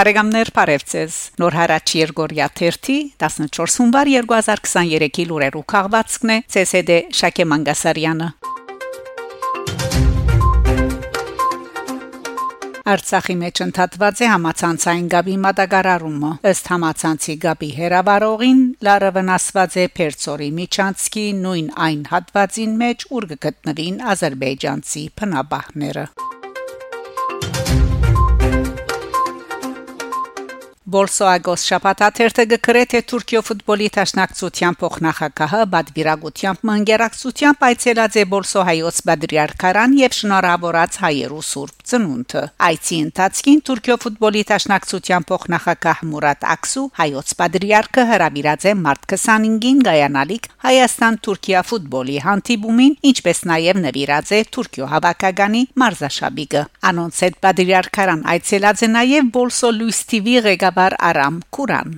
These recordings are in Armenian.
Բարեկամներ Փարեվցես Նոր հարաճ Երգորիա 1 14 հունվար 2023-ի լուրերու քաղվածքն է ՑՍԴ Շակե Մանգասարյանը Արցախի մեջ ընդհատված է համացանցային գաբի մատակարարումը ըստ համացանցի գաբի հերավարողին լարը վնասված է Պերցորի Միչանցկի նույն այն հատվածին մեջ ուր գտնվին ազերբայջանցի փնաբահները Բոլսոագոս շապատաթերթը գկրե թե Թուրքիո ֆուտբոլի տաշնակցության փոխնախագահը բադվիրագությամբ մանգերակցությամբ այցելած է Բոլսո հայոց բադրիարքարան եւ շնորհավորած հայերու սուրբ ծնունդը այցի ընթացքին Թուրքիո ֆուտբոլի տաշնակցության փոխնախագահ Մուրադ Աքսու հայոց բադրիարքը հրավիրած է մարտ 25-ին գայանալիք Հայաստան-Թուրքիա ֆուտբոլի հանդիպումին ինչպես նաեւ նվիրած է Թուրքիո հավաքականի մարզաշաբիկը անոնց հետ բադրիարքարան այցելած է նաեւ Բոլսո Լուիս TV ղեկավար Ջաբար Արամ Կուրան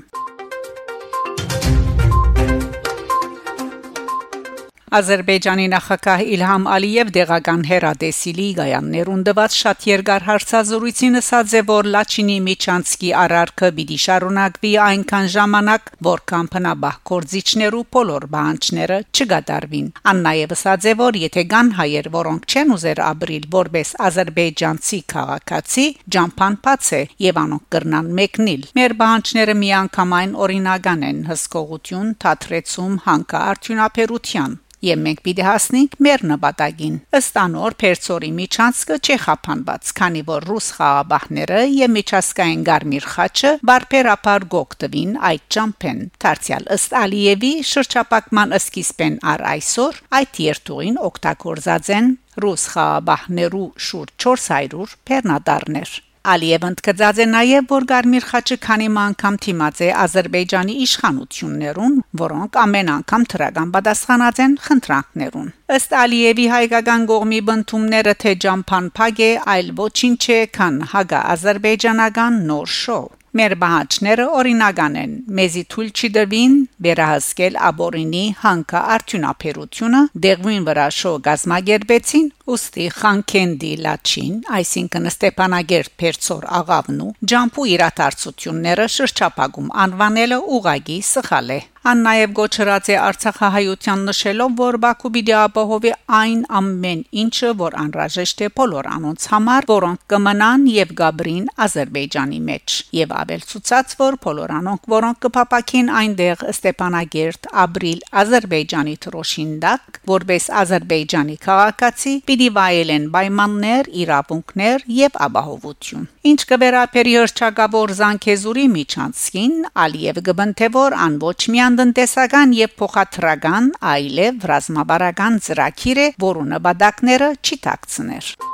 Ադրբեջանի նախագահ Իլհամ Ալիև դեղական հերադեսիլի գայաններուն դված շատ երկար հարցազրույցին ասաց է որ Լաչինի Միչանցկի արարքը պիտի շարունակվի այնքան ժամանակ որքան փնաբահ կորզիչներու բոլոր բանջները չգադարվին ան նաև ասաց է որ եթե կան հայեր որոնք չեն ուզեր ապրիլ որպես ադրբեջանցի քաղաքացի ջամփան բաց է եւ անոնք կրնան մեկնիլ մեր բանջները միանգամայն օրինական են հսկողություն թատրեցում հանկա արդյունաբերության եւ մենք պիտի հասնենք մեր նպատակին։ Ըստ անոր Պերցորի միջանցքը չի խափանված, քանի որ ռուս խաղաբահները եւ միջազգային Գարմիր խաչը բարբերաբար գոկտվին այդ ճամփեն։ Դարձյալ ըստ Ալիևի շրջապակման սկիզբեն առ այսօր այդ երթուղին օգտագործած են ռուս խաղաբահներու շուրջ 400 բեռնադարներ։ Ալիևը ընդգծած է նաև, որ Գարմիր խաչը քանի անգամ թիմած է Ադրբեջանի իշխանություններուն, որոնք ամեն անգամ թրական պատասխանած են խնդրանքներուն։ Ըստ Ալիևի հայկական կողմի բնդումները թե ջամփան փագ է, այլ ոչինչ չէ, քան հագա ադրբեջանական նոր շոու։ Մեր բանջները օրինական են։ Մեզի թույլ չդրվին վերահսկել աբորինի հանկա արդյունաբերությունը, դեղվին վրա շո գազմագերբեցին, ուստի Խանքենդի Լաչին, այսինքն Ստեփանագերտ Պերցոր աղավնու ջամփու իրադարձությունները շրջապագում անվանելը ուղագի սխալ է։ Ան նաև գոչրած է Արցախահայության նշելով, որ Բաքու պիտի ապահովի այն ամեն ինչը, որ անհրաժեշտ է բոլոր անոնց համար, որոնք կմնան եւ գաբրին Ադրբեջանի մեջ։ Եվ ավել ցուցած, որ բոլոր անոնք, որոնք կփապակին այնտեղ Ստեփանագերտ ապրիլ Ադրբեջանի թրոշինդակ, որբես Ադրբեջանի քաղաքացի, պիտի վայելեն պայմաններ, իրավունքներ եւ ապահովություն։ Ինչ կվերապերի հրճակավոր Զանգեզուրի միջանցքին, Ալիև գբնթե որ ան ոչ միան տնտեսական եւ փոխադրական, այլև ռազմաբարական ծրագիր է, որոնը նպատակները չի ཐակցներ։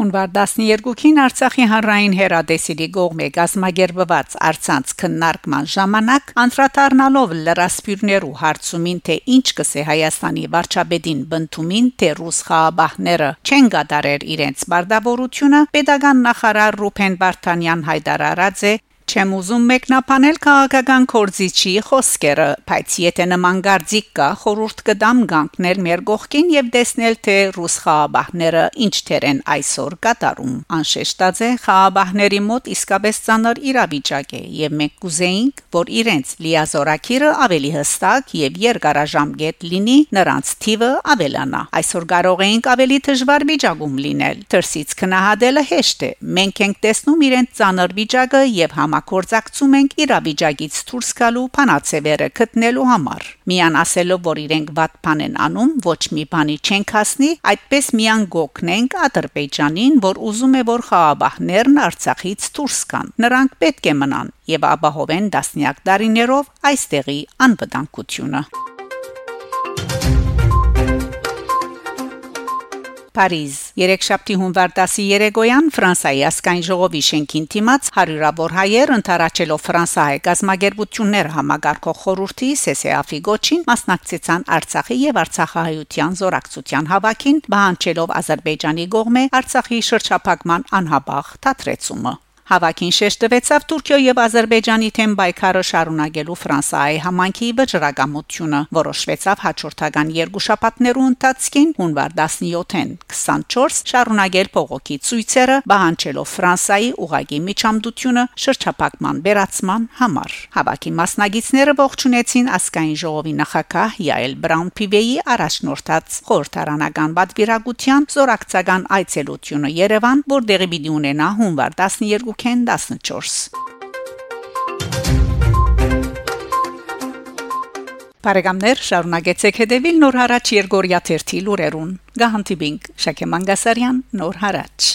Հունվար 12-ին Արցախի հանրային հերադեսիլի գողմե գազմագերբված արցանց քննարկման ժամանակ անդրադառնալով լրասպյուրներու հարցումին թե ինչ կսե Հայաստանի վարչապետին բնդումին թե ռուս խաղաբահները չեն գադարեր իրենց բարդավորությունը pedagogan նախարար Ռուփեն Վարդանյան հայտարարած է Չեմ ուզում մեկնաբանել քաղաքական կորզիչի խոսքերը, բայց եթե նման գարձիկ կա, խորուրդ կդամ գանկներ մեր գողքին եւ տեսնել թե ռուս խաղաբահները ինչ թեր են այսօր կատարում։ Անշեշտած է խաղաբահների մոտ իսկապես ցաներ իրավիճակ է եւ մենք կուզեինք, որ իրենց լիազորակիրը ավելի հստակ եւ երկարաժամկետ լինի, նրանց թիվը ավելանա։ Այսօր կարող էինք ավելի դժվար վիճակում լինել։ Թրսից քնահատելը հեշտ է։ Մենք ենք տեսնում իրենց ցաներ վիճակը եւ համա համագործակցում ենք իրավիճակից դուրս գալու փանացեվերը գտնելու համար։ Միան ասելով, որ իրենք վատ բան են անում, ոչ մի բանի չենք հասնի, այդպես միան գոքնենք Ադրբեջանին, որ ուզում է որ խաղաբահներն Արցախից դուրս գան։ Նրանք պետք է մնան եւ ապահովեն դասնյակ դարիներով այստեղի անվտանգությունը։ Փարիզ Երեքշաբթի հունվար 13-օյան Ֆրանսայի ասկայն ժողովի շենքին դիմաց հարյուրավոր հայեր ընթարաճելով Ֆրանսահայ գազագերբություններ համագարկող խորհրդի ՍՍԱՖ-ի գոչին մասնակցեցան Արցախի եւ Արցախահայության զորակցության հավաքին, բանջելով Ադրբեջանի կողմէ Արցախի շրջափակման անհաբաղ թատրեցումը Հավաքին շեշտ տվեցավ Թուրքիա եւ Ադրբեջանի թեմ պայքարը շարունակելու Ֆրանսիայի համանքի վճռակամությունը, որոշվեցավ հաջորդական երկու շաբաթներու ընթացքին հունվար 17-ին 24 շարունակել փողոքի ցույցերը, բանջելով Ֆրանսիայի ուղագի միջամտությունը շրջափակման վերացման համար։ Հավաքի մասնագետները ողջունեցին ասկային ժողովի նախակահ Յայել Բրաուն Պիվեի առաջնորդած խորհրդարանական պատվիրակության զորակցական այցելությունը Երևան, որտեղի պիտի ունենա հունվար 12 12-ին 14 Բարեկամներ շարունակեցեք հետևել Նոր հարաճ Երգորիա 1-ի լուրերուն։ Գահանտիբինգ Շակե Մանգասարյան Նոր հարաճ